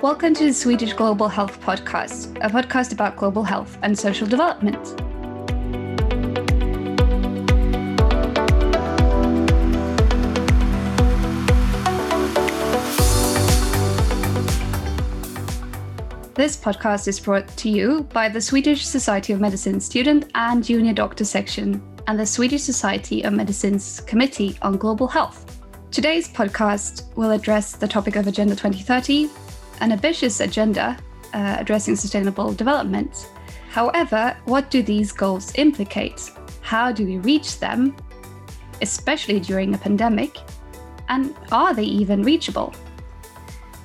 Welcome to the Swedish Global Health Podcast, a podcast about global health and social development. This podcast is brought to you by the Swedish Society of Medicine Student and Junior Doctor Section and the Swedish Society of Medicine's Committee on Global Health. Today's podcast will address the topic of Agenda 2030, an ambitious agenda uh, addressing sustainable development. However, what do these goals implicate? How do we reach them, especially during a pandemic? And are they even reachable?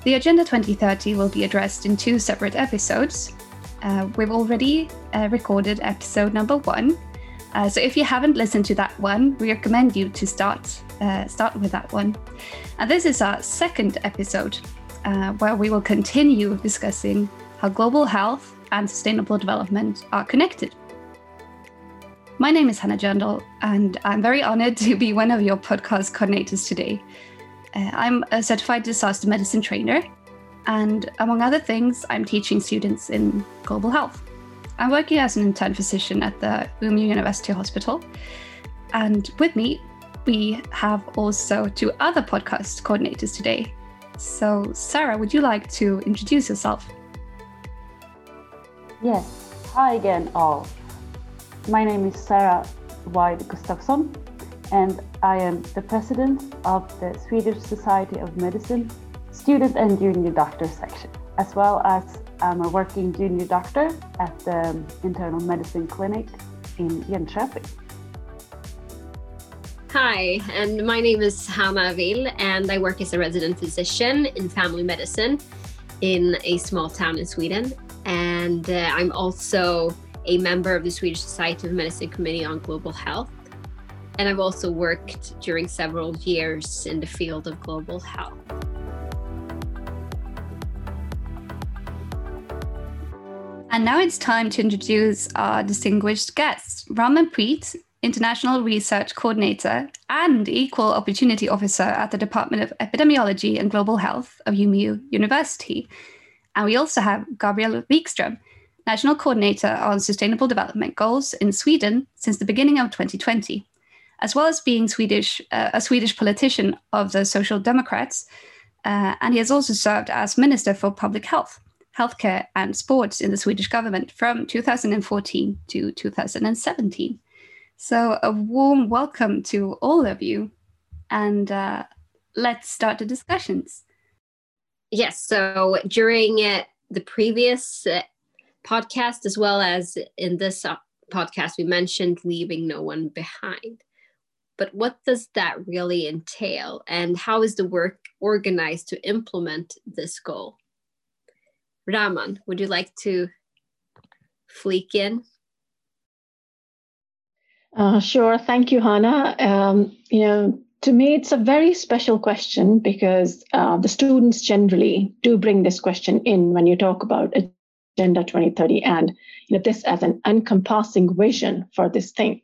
The Agenda 2030 will be addressed in two separate episodes. Uh, we've already uh, recorded episode number one. Uh, so if you haven't listened to that one, we recommend you to start uh, start with that one. And this is our second episode, uh, where we will continue discussing how global health and sustainable development are connected. My name is Hannah Jandal, and I'm very honored to be one of your podcast coordinators today. Uh, I'm a certified disaster medicine trainer, and among other things, I'm teaching students in global health. I'm working as an intern physician at the Umeå University Hospital, and with me, we have also two other podcast coordinators today. So, Sarah, would you like to introduce yourself? Yes. Hi again, all. My name is Sarah Wide Gustafsson, and I am the president of the Swedish Society of Medicine Student and Junior Doctor section, as well as I'm a working junior doctor at the Internal Medicine Clinic in Jönköping. Hi, and my name is Hanna Will, and I work as a resident physician in family medicine in a small town in Sweden. And uh, I'm also a member of the Swedish Society of Medicine Committee on Global Health. And I've also worked during several years in the field of global health. And now it's time to introduce our distinguished guest, Raman Preet, International Research Coordinator and Equal Opportunity Officer at the Department of Epidemiology and Global Health of Umeå University. And we also have Gabriel Wikström, National Coordinator on Sustainable Development Goals in Sweden since the beginning of 2020 as well as being Swedish, uh, a Swedish politician of the Social Democrats. Uh, and he has also served as Minister for Public Health, Healthcare and Sports in the Swedish government from 2014 to 2017. So, a warm welcome to all of you. And uh, let's start the discussions. Yes. So, during uh, the previous uh, podcast, as well as in this uh, podcast, we mentioned leaving no one behind but what does that really entail and how is the work organized to implement this goal raman would you like to fleek in uh, sure. Thank you hannah. Um, you know to me it's a very special question because uh, the students generally do bring this question in when you talk about agenda 2030 and you know this as an encompassing vision for this thing.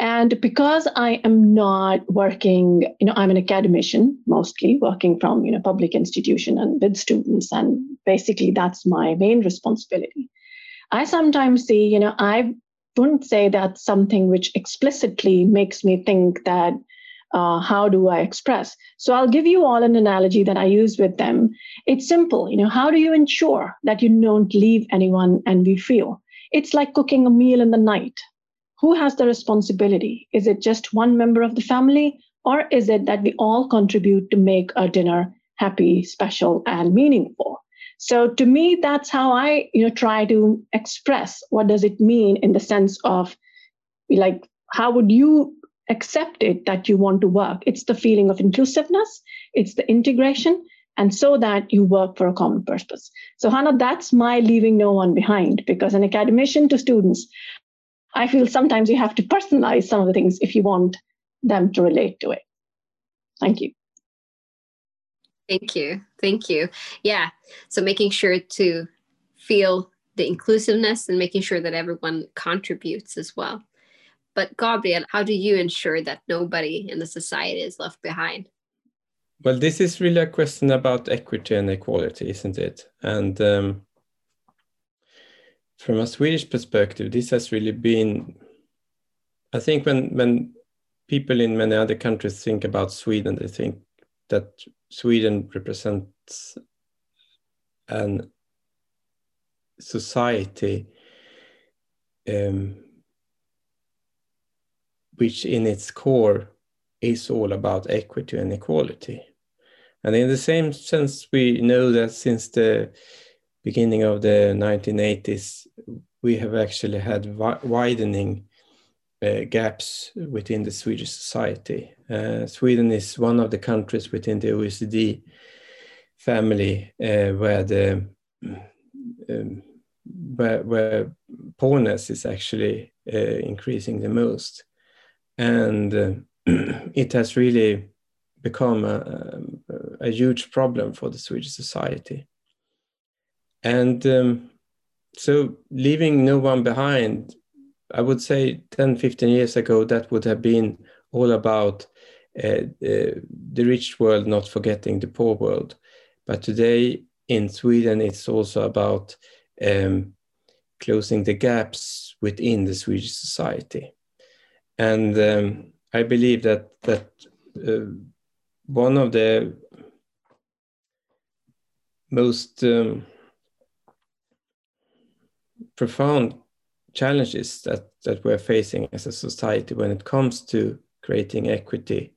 And because I am not working, you know, I'm an academician mostly, working from, you know, public institution and with students, and basically that's my main responsibility. I sometimes see, you know, I wouldn't say that's something which explicitly makes me think that uh, how do I express? So I'll give you all an analogy that I use with them. It's simple, you know, how do you ensure that you don't leave anyone and we feel? It's like cooking a meal in the night who has the responsibility? Is it just one member of the family, or is it that we all contribute to make a dinner happy, special, and meaningful? So to me, that's how I you know try to express what does it mean in the sense of like how would you accept it that you want to work? It's the feeling of inclusiveness, it's the integration, and so that you work for a common purpose. So, Hannah, that's my leaving no one behind because an academician to students, I feel sometimes you have to personalize some of the things if you want them to relate to it. Thank you. Thank you. Thank you. Yeah. So making sure to feel the inclusiveness and making sure that everyone contributes as well. But Gabriel, how do you ensure that nobody in the society is left behind? well, this is really a question about equity and equality, isn't it? And um, from a Swedish perspective, this has really been, I think, when when people in many other countries think about Sweden, they think that Sweden represents an society um, which in its core is all about equity and equality. And in the same sense, we know that since the beginning of the 1980s, we have actually had wi widening gaps within the Swedish society. Uh, Sweden is one of the countries within the OECD family uh, where the um, where, where poorness is actually uh, increasing the most, and uh, it has really become a, a, huge problem for the Swedish society. And um, so, leaving no one behind, I would say 10, 15 years ago, that would have been all about uh, uh, the rich world not forgetting the poor world. But today in Sweden, it's also about um, closing the gaps within the Swedish society. And um, I believe that that uh, one of the most um, profound challenges that, that we're facing as a society when it comes to creating equity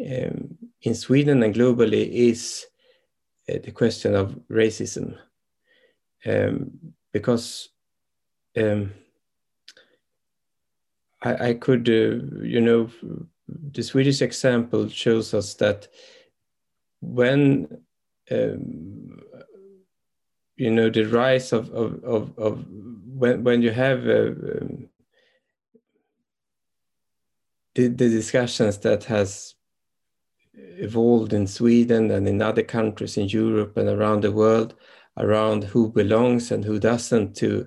um, in Sweden and globally is uh, the question of racism. Um, because um, I, I, could, uh, you know, the Swedish example shows us that when um, you know the rise of of of, of when when you have uh, um, the, the discussions that has evolved in Sweden and in other countries in Europe and around the world around who belongs and who doesn't to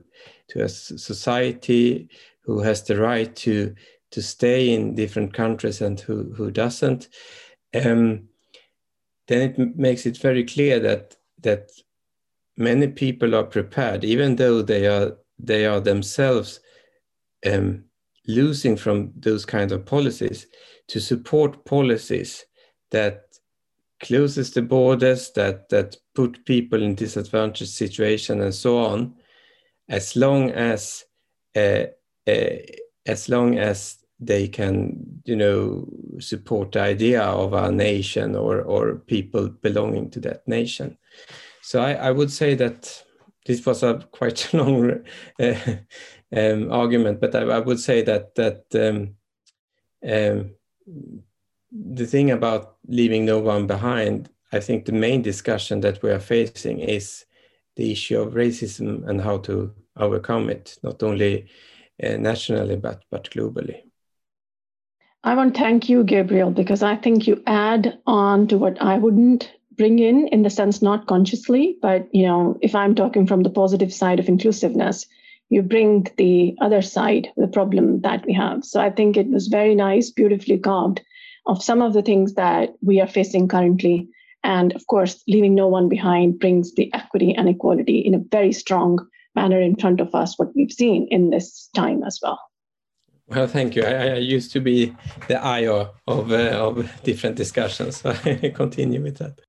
to a society who has the right to to stay in different countries and who who doesn't um, then it makes it very clear that that many people are prepared even though they are they are themselves um, losing from those kind of policies to support policies that closes the borders, that that put people in disadvantaged situation, and so on, as long as uh, uh, as long as they can, you know, support the idea of a nation or or people belonging to that nation. So I, I would say that this was a quite long uh, um, argument, but I, I, would say that that um, um, the thing about leaving no one behind, I think the main discussion that we are facing is the issue of racism and how to overcome it, not only uh, nationally but but globally. I want to thank you, Gabriel, because I think you add on to what I wouldn't bring in, in the sense not consciously, but you know, if I'm talking from the positive side of inclusiveness, you bring the other side, the problem that we have. So I think it was very nice, beautifully carved of some of the things that we are facing currently. And of course, leaving no one behind brings the equity and equality in a very strong manner in front of us, what we've seen in this time as well. Well, thank you. I, I used to be the IO of, uh, of different discussions, so I continue with that.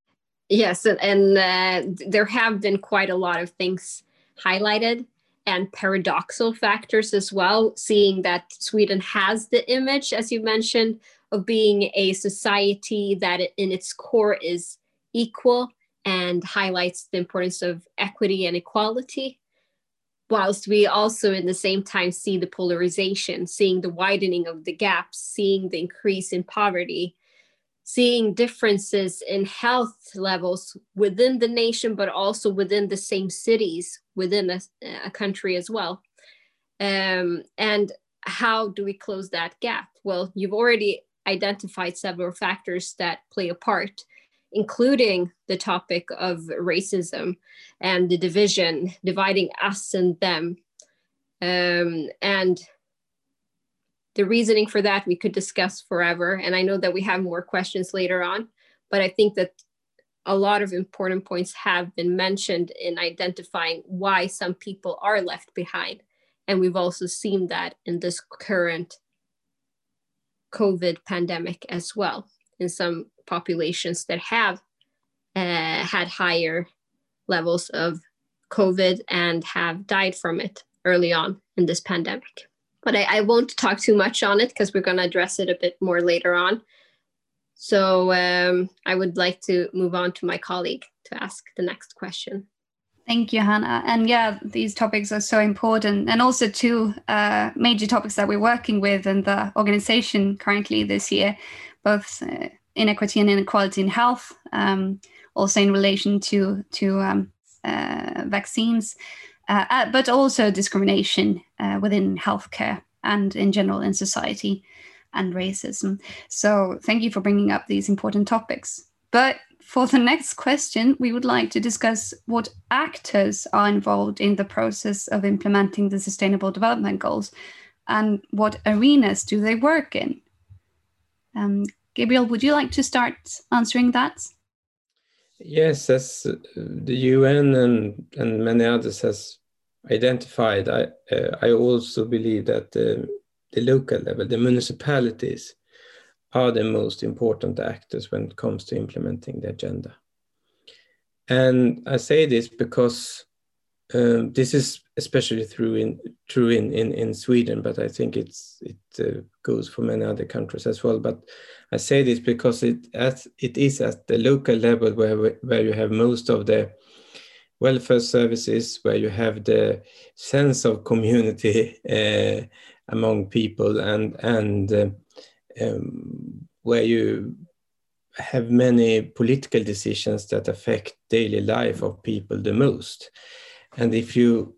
Yes, and, and uh, there have been quite a lot of things highlighted and paradoxical factors as well, seeing that Sweden has the image, as you mentioned, of being a society that in its core is equal and highlights the importance of equity and equality whilst we also in the same time see the polarization seeing the widening of the gaps seeing the increase in poverty seeing differences in health levels within the nation but also within the same cities within a, a country as well um, and how do we close that gap well you've already identified several factors that play a part, including the topic of racism and the division, dividing us and them. Um, and the reasoning for that we could discuss forever. And I know that we have more questions later on, but I think that a lot of important points have been mentioned in identifying why some people are left behind. And we've also seen that in this current COVID pandemic as well, in some populations that have uh, had higher levels of COVID and have died from it early on in this pandemic. But I, I won't talk too much on it because we're going to address it a bit more later on. So um, I would like to move on to my colleague to ask the next question. Thank you, Hannah. And yeah, these topics are so important. And also, two uh, major topics that we're working with in the organization currently this year, both uh, inequity and inequality in health, um, also in relation to, to um, uh, vaccines, uh, uh, but also discrimination uh, within healthcare and in general in society and racism. So, thank you for bringing up these important topics. But for the next question, we would like to discuss what actors are involved in the process of implementing the Sustainable Development Goals and what arenas do they work in. Um, Gabriel, would you like to start answering that? Yes, as uh, the UN and, and many others has identified, I, uh, I also believe that uh, the local level, the municipalities, are the most important actors when it comes to implementing the agenda. And I say this because um, this is especially true in true in, in, in Sweden, but I think it's it uh, goes for many other countries as well. But I say this because it as it is at the local level where where you have most of the welfare services, where you have the sense of community uh, among people and and uh, um, where you have many political decisions that affect daily life of people the most and if you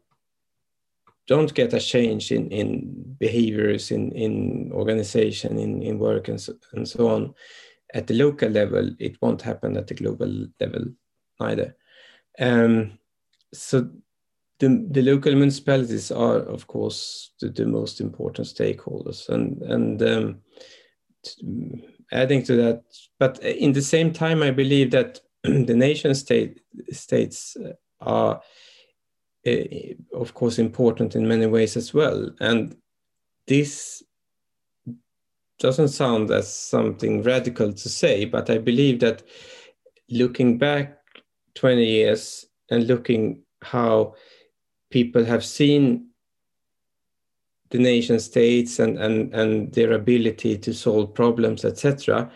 don't get a change in, in behaviors in, in organization in, in work and so, and so on at the local level it won't happen at the global level either um, so the, the local municipalities are, of course, the, the most important stakeholders. And, and um, adding to that, but in the same time, I believe that the nation state states are, Eh, eh, of course, important in many ways as well. And this doesn't sound as something radical to say, but I believe that looking back 20 years and looking how people have seen the nation states and, and, and their ability to solve problems, etc.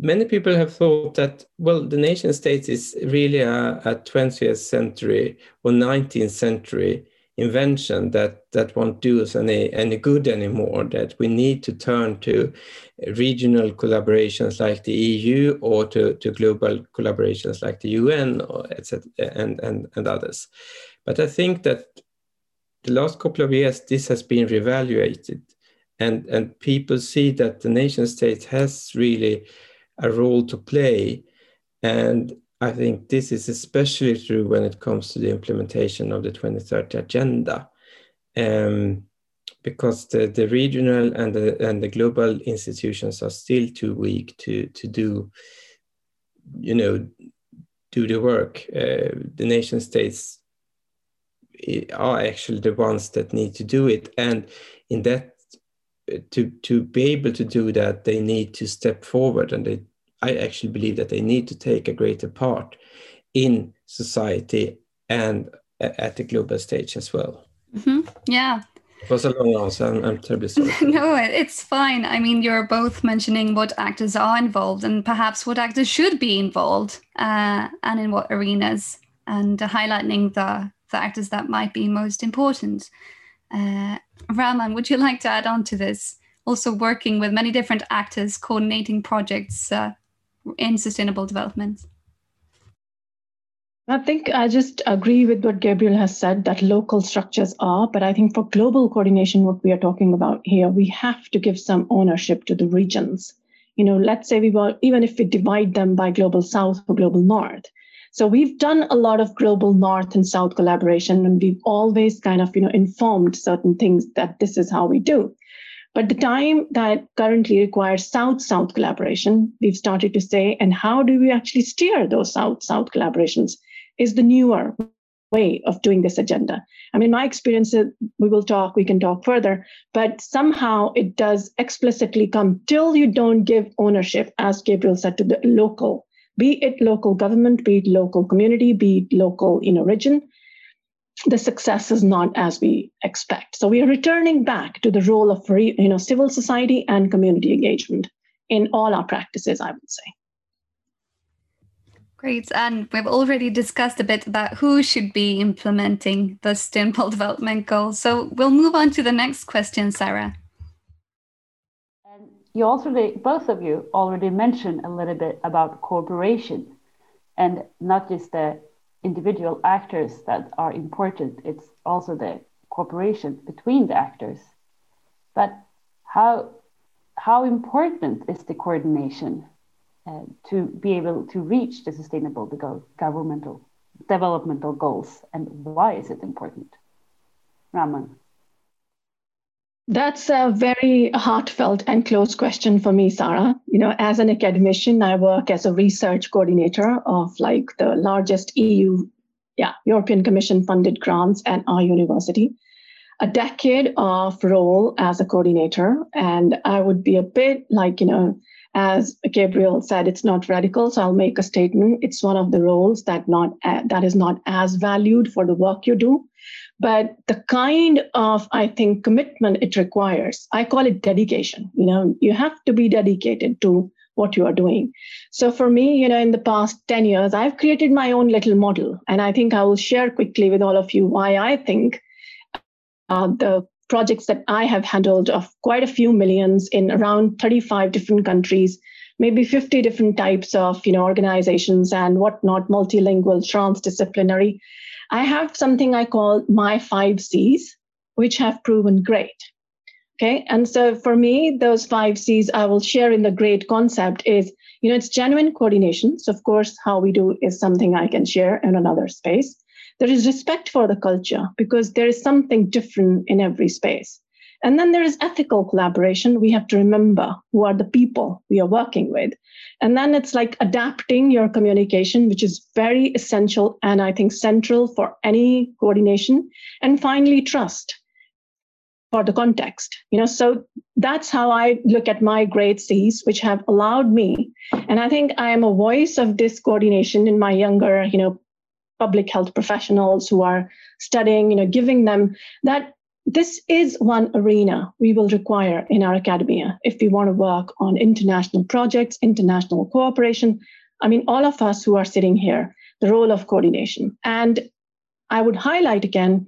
Many people have thought that, well, the nation state is really a, a 20th century or 19th century invention that, that won't do us any, any good anymore, that we need to turn to regional collaborations like the EU or to, to global collaborations like the UN or etc. and, and, and others. But I think that the last couple of years, this has been reevaluated, and, and people see that the nation state has really a role to play. And I think this is especially true when it comes to the implementation of the 2030 agenda. Um, because the, the regional and the, and the global institutions are still too weak to, to do, you know, do the work. Uh, the nation states are actually the ones that need to do it and in that to to be able to do that they need to step forward and they i actually believe that they need to take a greater part in society and at the global stage as well mm-hmm. yeah it was a long answer. I'm, I'm terribly sorry. no, it's fine. I mean, you're both mentioning what actors are involved and perhaps what actors should be involved uh, and in what arenas, and highlighting the the actors that might be most important. Uh, Raman, would you like to add on to this? Also, working with many different actors, coordinating projects uh, in sustainable development. I think I just agree with what Gabriel has said that local structures are, but I think for global coordination, what we are talking about here, we have to give some ownership to the regions. You know, let's say we were, even if we divide them by global south or global north, so we've done a lot of global north and south collaboration, and we've always kind of, you know, informed certain things that this is how we do. But the time that currently requires South South collaboration, we've started to say, and how do we actually steer those South South collaborations is the newer way of doing this agenda. I mean, my experience, we will talk, we can talk further, but somehow it does explicitly come till you don't give ownership, as Gabriel said, to the local, be it local government, be it local community, be it local know, region, the success is not as we expect. So we are returning back to the role of you know, civil society and community engagement in all our practices, I would say. Great. And we've already discussed a bit about who should be implementing the Sustainable Development Goals. So we'll move on to the next question, Sarah. And you also, both of you already mentioned a little bit about cooperation and not just the individual actors that are important, it's also the cooperation between the actors. But how, how important is the coordination uh, to be able to reach the sustainable the go- governmental developmental goals and why is it important raman that's a very heartfelt and close question for me sarah you know as an academician i work as a research coordinator of like the largest eu yeah european commission funded grants at our university a decade of role as a coordinator and i would be a bit like you know as Gabriel said, it's not radical. So I'll make a statement. It's one of the roles that not uh, that is not as valued for the work you do, but the kind of I think commitment it requires. I call it dedication. You know, you have to be dedicated to what you are doing. So for me, you know, in the past 10 years, I've created my own little model. And I think I will share quickly with all of you why I think uh, the projects that I have handled of quite a few millions in around 35 different countries, maybe 50 different types of you know organizations and whatnot, multilingual, transdisciplinary. I have something I call my five C's, which have proven great. Okay. And so for me, those five C's I will share in the great concept is, you know, it's genuine coordination. So of course, how we do is something I can share in another space. There is respect for the culture because there is something different in every space. And then there is ethical collaboration. We have to remember who are the people we are working with. And then it's like adapting your communication, which is very essential and I think central for any coordination. And finally, trust for the context. You know, so that's how I look at my great C's, which have allowed me. And I think I am a voice of this coordination in my younger, you know, public health professionals who are studying, you know, giving them that this is one arena we will require in our academia if we want to work on international projects, international cooperation. I mean, all of us who are sitting here, the role of coordination. And I would highlight again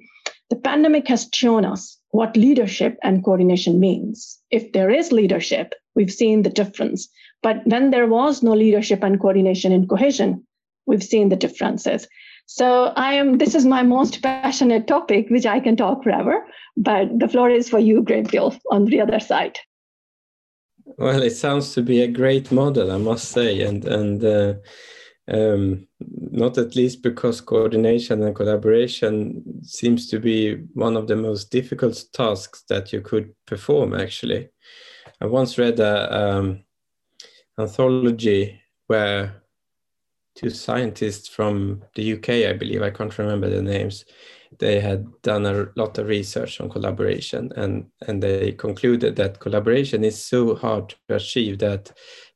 the pandemic has shown us what leadership and coordination means. If there is leadership, we've seen the difference. But when there was no leadership and coordination in cohesion, we've seen the differences. So I am. This is my most passionate topic, which I can talk forever. But the floor is for you, Gabriel, on the other side. Well, it sounds to be a great model, I must say, and and uh, um, not at least because coordination and collaboration seems to be one of the most difficult tasks that you could perform. Actually, I once read a um, anthology where two scientists from the UK, I believe, I can't remember the names. They had done a lot of research on collaboration, and and they concluded that collaboration is so hard to achieve that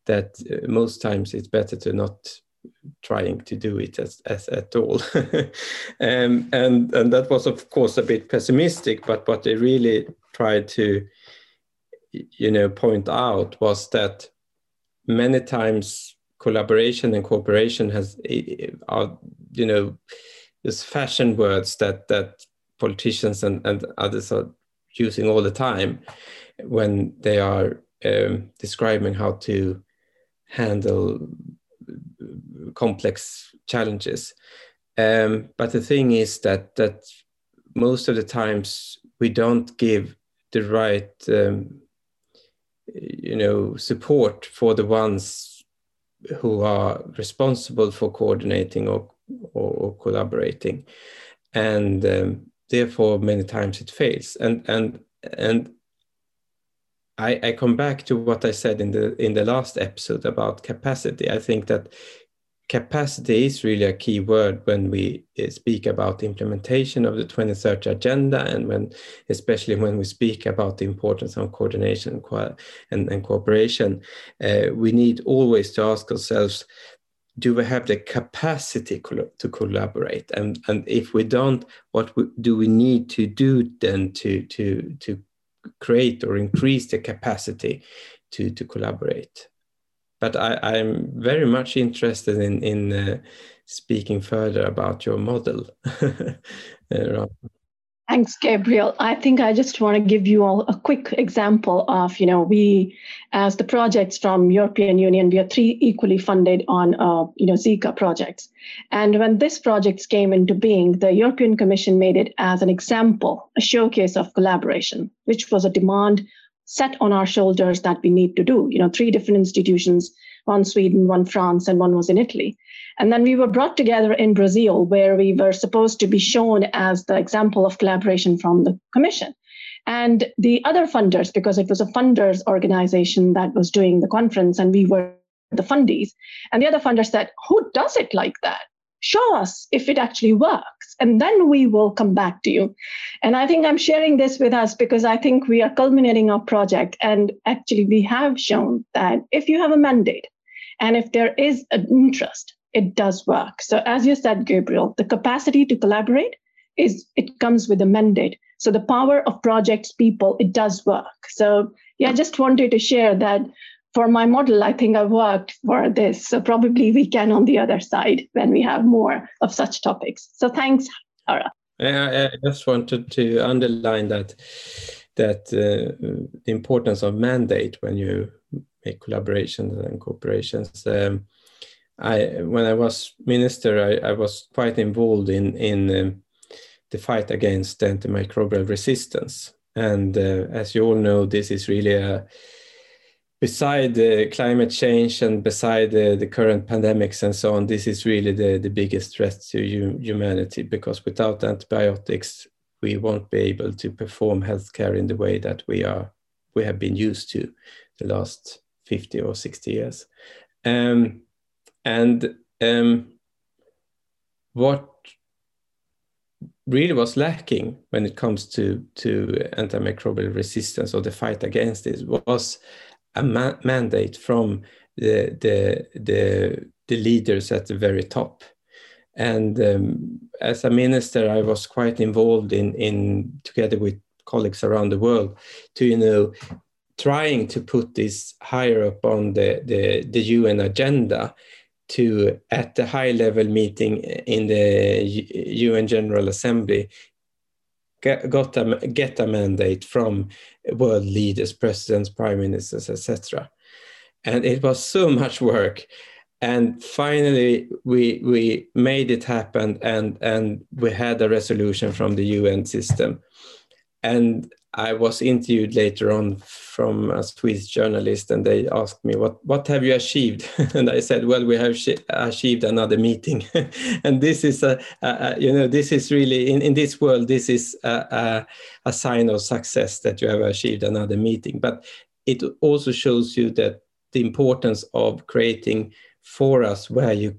that uh, most times it's better to not trying to do it as, as at all. um, and and that was of course a bit pessimistic, but what they really tried to you know point out was that many times collaboration and cooperation has are you know these fashion words that that politicians and, and others are using all the time when they are um, describing how to handle complex challenges. Um, but the thing is that that most of the times we don't give the right um, you know support for the ones who are responsible for coordinating or, or, or collaborating. And um, therefore, many times it fails. And, and, and I, I come back to what I said in the in the last episode about capacity. I think that capacity is really a key word when we uh, speak about implementation of the 2030 agenda and when especially when we speak about the importance of coordination and, and cooperation. Uh, we need always to ask ourselves do we have the capacity to collaborate? And and if we don't what do we need to do then to to to create or increase the capacity to to collaborate but I, am very much interested in in uh, speaking further about your model. Uh, Thanks, Gabriel. I think I just want to give you all a quick example of, you know, we, as the projects from European Union, we are three equally funded on, uh, you know, Zika projects. And when this projects came into being, the European Commission made it as an example, a showcase of collaboration, which was a demand set on our shoulders that we need to do. You know, three different institutions, one Sweden, one France, and one was in Italy. And then we were brought together in Brazil, where we were supposed to be shown as the example of collaboration from the Commission. And the other funders, because it was a funders organization that was doing the conference, and we were the fundies, and the other funders said, Who does it like that? Show us if it actually works and then we will come back to you. And i think i'm sharing this with us because i think we are culminating our project and actually we have shown that if you have a mandate and if there is an interest it does work. So as you said gabriel the capacity to collaborate is it comes with a mandate. So the power of projects people it does work. So yeah i just wanted to share that for my model, I think I've worked for this. So probably we can on the other side when we have more of such topics. So thanks, Hara. I just wanted to underline that that uh, the importance of mandate when you make collaborations and cooperations. Um, I when I was minister, I, I was quite involved in in um, the fight against antimicrobial resistance, and uh, as you all know, this is really a beside the climate change and beside the, the current pandemics and so on, this is really the, the biggest threat to humanity because without antibiotics, we won't be able to perform healthcare in the way that we are we have been used to the last 50 or 60 years. Um, and um, what really was lacking when it comes to, to antimicrobial resistance or the fight against it was a ma mandate from the, the, the, the leaders at the very top. And um, as a minister, I was quite involved in, in together with colleagues around the world to, you know, trying to put this higher up on the, the, the UN agenda to, at the high level meeting in the UN General Assembly, got a, get a mandate from world leaders, presidents, prime ministers, etc. And it was so much work. And finally, we, we made it happen and, and we had a resolution from the UN system. And I was interviewed later on from a Swedish journalist, and they asked me, "What what have you achieved?" and I said, "Well, we have achieved another meeting." and this is a, a, you know this is really in, in this world this is a, a, a sign of success that you have achieved another meeting. But it also shows you that the importance of creating for us where you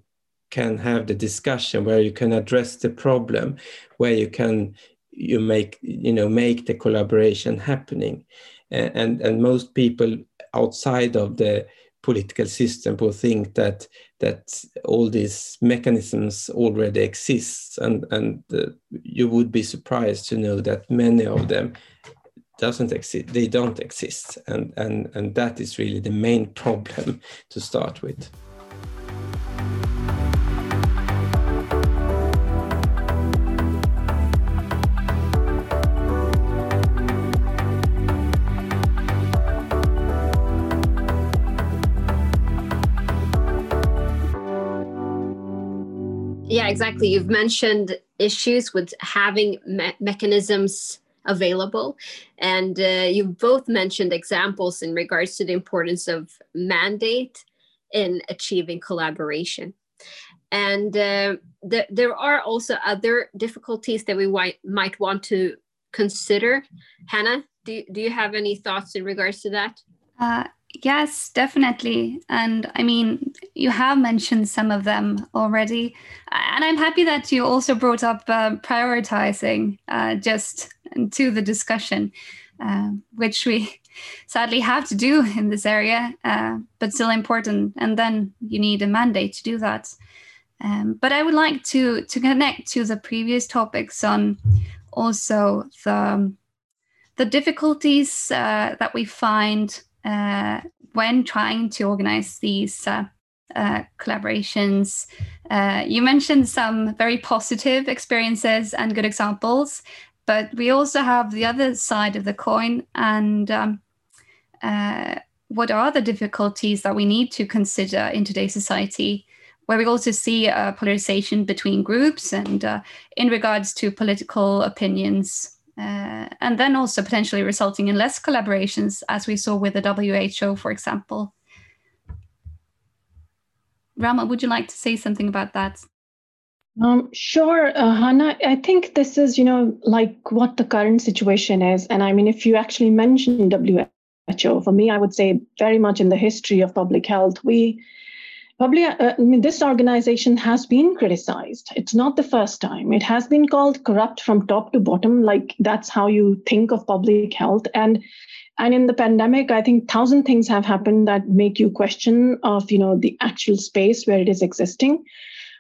can have the discussion, where you can address the problem, where you can you make you know make the collaboration happening. And and most people outside of the political system will think that that all these mechanisms already exist and and uh, you would be surprised to know that many of them doesn't exist they don't exist. And and and that is really the main problem to start with yeah exactly. You've mentioned issues with having me- mechanisms available. And uh, you've both mentioned examples in regards to the importance of mandate in achieving collaboration. And uh, th- there are also other difficulties that we might, might want to consider. Hannah do, do you have any thoughts in regards to that? Uh, yes, definitely. And I mean, you have mentioned some of them already. And I'm happy that you also brought up uh, prioritizing uh, just to the discussion, uh, which we sadly have to do in this area, uh, but still important. And then you need a mandate to do that. Um, but I would like to, to connect to the previous topics on also the the difficulties uh, that we find uh, when trying to organize these uh, uh collaborations. Uh, you mentioned some very positive experiences and good examples, but we also have the other side of the coin. And um, uh, what are the difficulties that we need to consider in today's society? Where we also see a polarization between groups and in regards to political opinions uh, and then also potentially resulting in less collaborations, as we saw with the WHO, for example. Rama, would you like to say something about that? Um, sure, uh, Hannah. I think this is, you know, like what the current situation is. And I mean, if you actually mention WHO, for me, I would say very much in the history of public health, we Probably, uh, I mean, this organization has been criticized. It's not the first time. It has been called corrupt from top to bottom. Like that's how you think of public health. And and in the pandemic, I think thousand things have happened that make you question of you know the actual space where it is existing.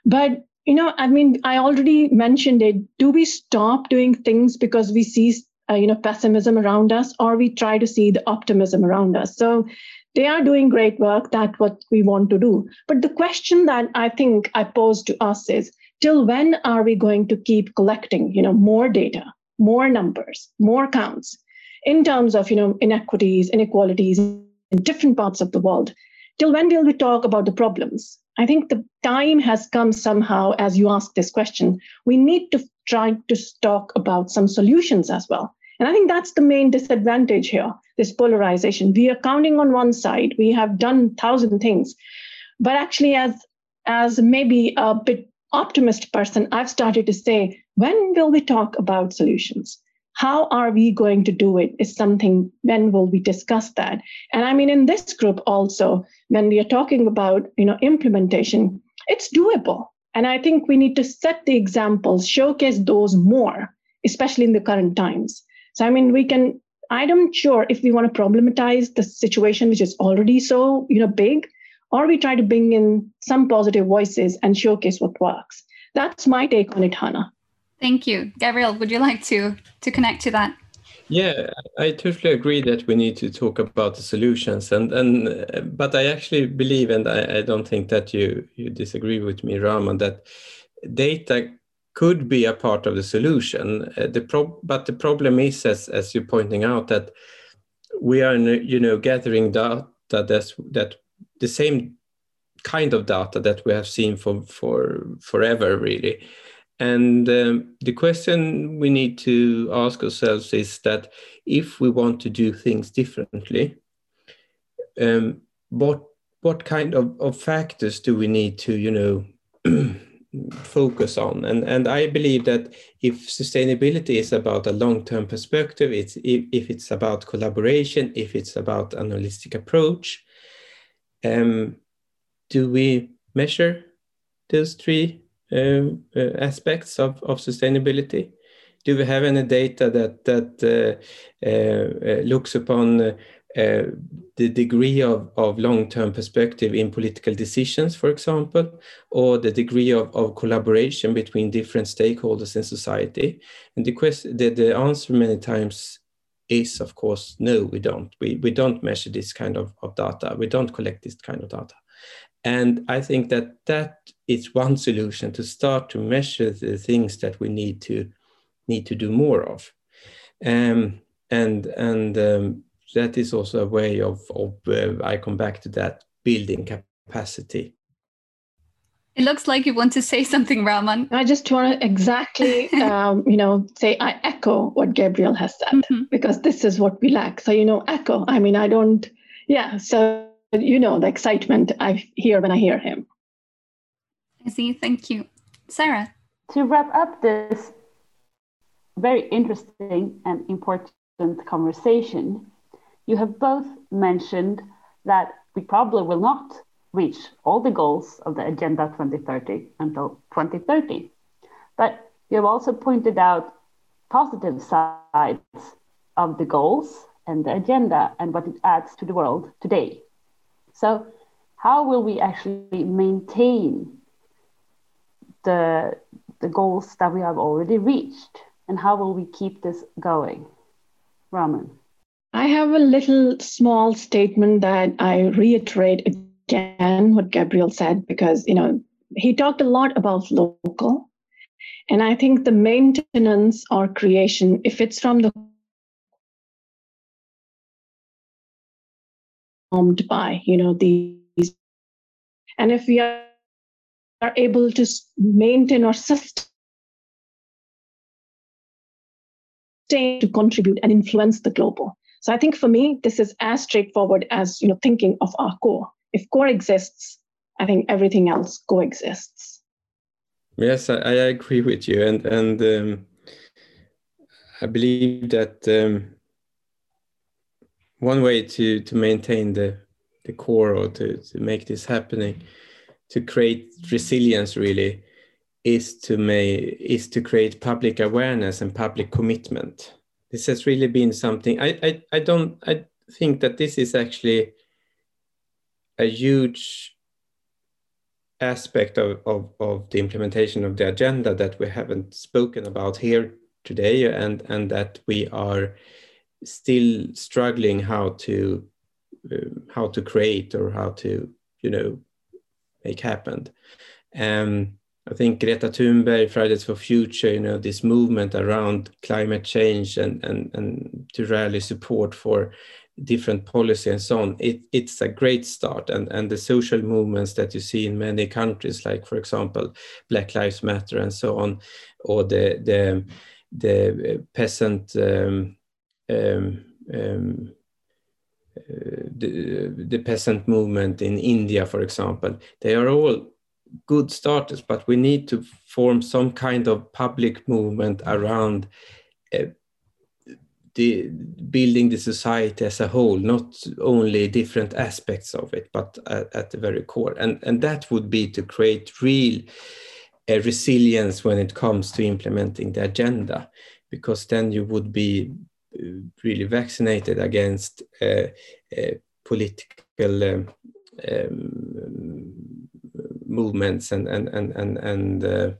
But you know, I mean, I already mentioned it. Do we stop doing things because we see uh, you know pessimism around us, or we try to see the optimism around us? So they are doing great work. That's what we want to do. But the question that i think i pose to us is till when are we going to keep collecting you know more data more numbers more counts in terms of you know inequities inequalities in different parts of the world? Till when will we talk about the problems? I think the time has come somehow as you ask this question. We need to try to talk about some solutions as well and I think that's the main disadvantage here this polarization. We are counting on one side, we have done thousand things. But actually, as as maybe a bit optimist person, I've started to say, when will we talk about solutions? How are we going to do it? Is something, when will we discuss that? And I mean, in this group also, when we are talking about you know implementation, it's doable. And I think we need to set the examples, showcase those more, especially in the current times. So, I mean, we can, I'm sure if we want to problematize the situation, which is already so, you know, big, or we try to bring in some positive voices and showcase what works. That's my take on it, Hannah. Thank you. Gabriel, would you like to, to connect to that? Yeah, I totally agree that we need to talk about the solutions, and and but I actually believe, and I, I don't think that you you disagree with me, Rama, that data could be a part of the solution. Uh, the but the problem is, as, as you're pointing out, that we are you know gathering data that's that the same kind of data that we have seen for for forever, really. And um, the question we need to ask ourselves is that if we want to do things differently, um, what what kind of, of factors do we need to you know focus on. And and i believe that if sustainability is about a long-term perspective it's if, if it's about collaboration if it's about an holistic approach um, do we measure those three um, uh, aspects of, of sustainability? Do we have any data that that uh, uh, uh looks upon uh, the degree of, of long-term perspective in political decisions, for example, or the degree of, of collaboration between different stakeholders in society. And the, question, the, the answer many times is, of course, no, we don't. We, we don't measure this kind of, of data. We don't collect this kind of data. And I think that that is one solution to start to measure the things that we need to need to do more of. Um, and and um, that is also a way of, of uh, I come back to that building capacity. It looks like you want to say something, Raman. I just want to exactly, um, you know, say I echo what Gabriel has said mm-hmm. because this is what we lack. So, you know, echo. I mean, I don't, yeah. So, you know, the excitement I hear when I hear him. I see. Thank you. Sarah. To wrap up this very interesting and important conversation, you have both mentioned that we probably will not reach all the goals of the Agenda 2030 until 2030. But you have also pointed out positive sides of the goals and the agenda and what it adds to the world today. So, how will we actually maintain the, the goals that we have already reached? And how will we keep this going? Raman. I have a little small statement that I reiterate again what Gabriel said because, you know, he talked a lot about local. And I think the maintenance or creation, if it's from the formed by, you know, these, and if we are, are able to maintain or sustain to contribute and influence the global. So I think for me, this is as straightforward as you know thinking of our core. If core exists, I think everything else coexists. Yes, I, I agree with you, and and um, I believe that um, one way to to maintain the the core or to to make this happening, to create resilience really, is to make is to create public awareness and public commitment. This has really been something. I I, I don't I think that this is actually a huge aspect of, of, of the implementation of the agenda that we haven't spoken about here today and, and that we are still struggling how to um, how to create or how to you know make happen um, I think Greta Thunberg, Fridays for Future, you know, this movement around climate change and, and, and to rally support for different policy and so on, it, it's a great start. And, and the social movements that you see in many countries, like, for example, Black Lives Matter and so on, or the, the, the peasant, um, um, um, uh, the, the peasant movement in India, for example, they are all good starters, but we need to form some kind of public movement around uh, the building the society as a whole, not only different aspects of it, but at, at the very core. And, and that would be to create real uh, resilience when it comes to implementing the agenda, because then you would be uh, really vaccinated against uh political um, um, movements and and and and and, uh,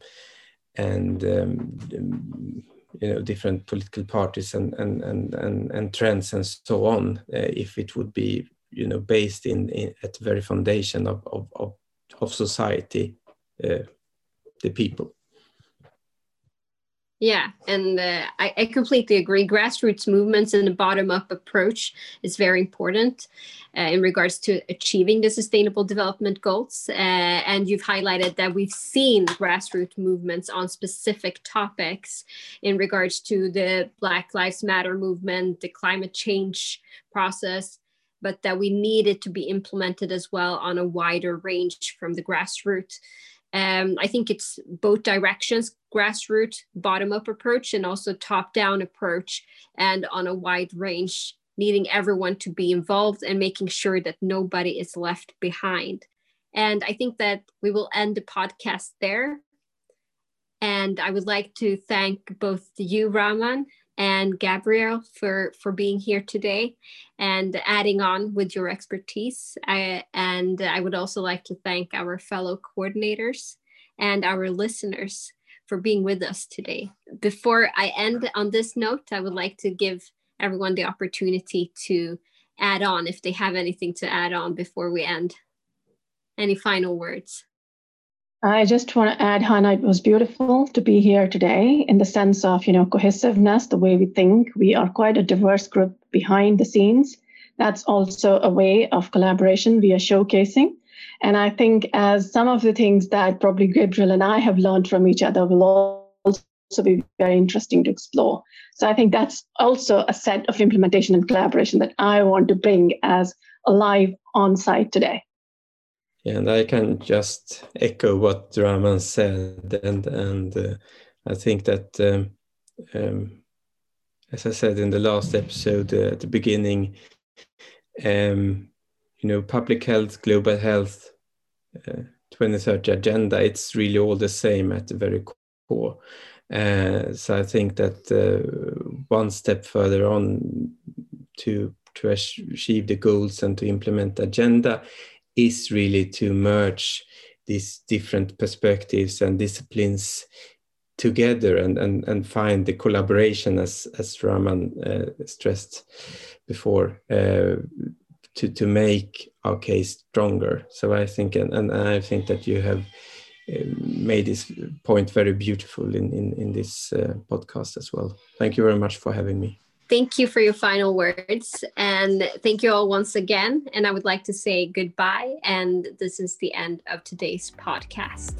and um, you know different political parties and and and and, and trends and so on uh, if it would be you know based in, in at the very foundation of of of, of society uh, the people yeah, and uh, I, I, completely agree. Grassroots movements and the bottom up approach is very important uh, in regards to achieving the sustainable development goals. Uh, and you've highlighted that we've seen grassroots movements on specific topics in regards to the Black Lives Matter movement, the climate change process, but that we need it to be implemented as well on a wider range from the grassroots. Um, I think it's both directions grassroots, bottom up approach, and also top down approach, and on a wide range, needing everyone to be involved and making sure that nobody is left behind. And I think that we will end the podcast there. And I would like to thank both you, Raman, and Gabriel for for being here today and adding on with your expertise. I, and I would also like to thank our fellow coordinators and our listeners for being with us today. Before I end on this note, I would like to give everyone the opportunity to add on if they have anything to add on before we end. Any final words? I just want to add, Hannah, it was beautiful to be here today in the sense of, you know, cohesiveness, the way we think. We are quite a diverse group behind the scenes. That's also a way of collaboration we are showcasing. And I think as some of the things that probably Gabriel and I have learned from each other will also be very interesting to explore. So I think that's also a set of implementation and collaboration that I want to bring as alive on site today. And I can just echo what Raman said, and and uh, I think that um, um, as I said in the last episode uh, at the beginning, um, you know, public health, global health, uh, 2030 agenda, it's really all the same at the very core. Uh, so I think that uh, one step further on to to achieve the goals and to implement the agenda is really to merge these different perspectives and disciplines together and, and, and find the collaboration as, as Raman uh, stressed before uh, to, to make our case stronger. So I think, and, and I think that you have uh, made this point very beautiful in, in, in this uh, podcast as well. Thank you very much for having me. Thank you for your final words. And thank you all once again. And I would like to say goodbye. And this is the end of today's podcast.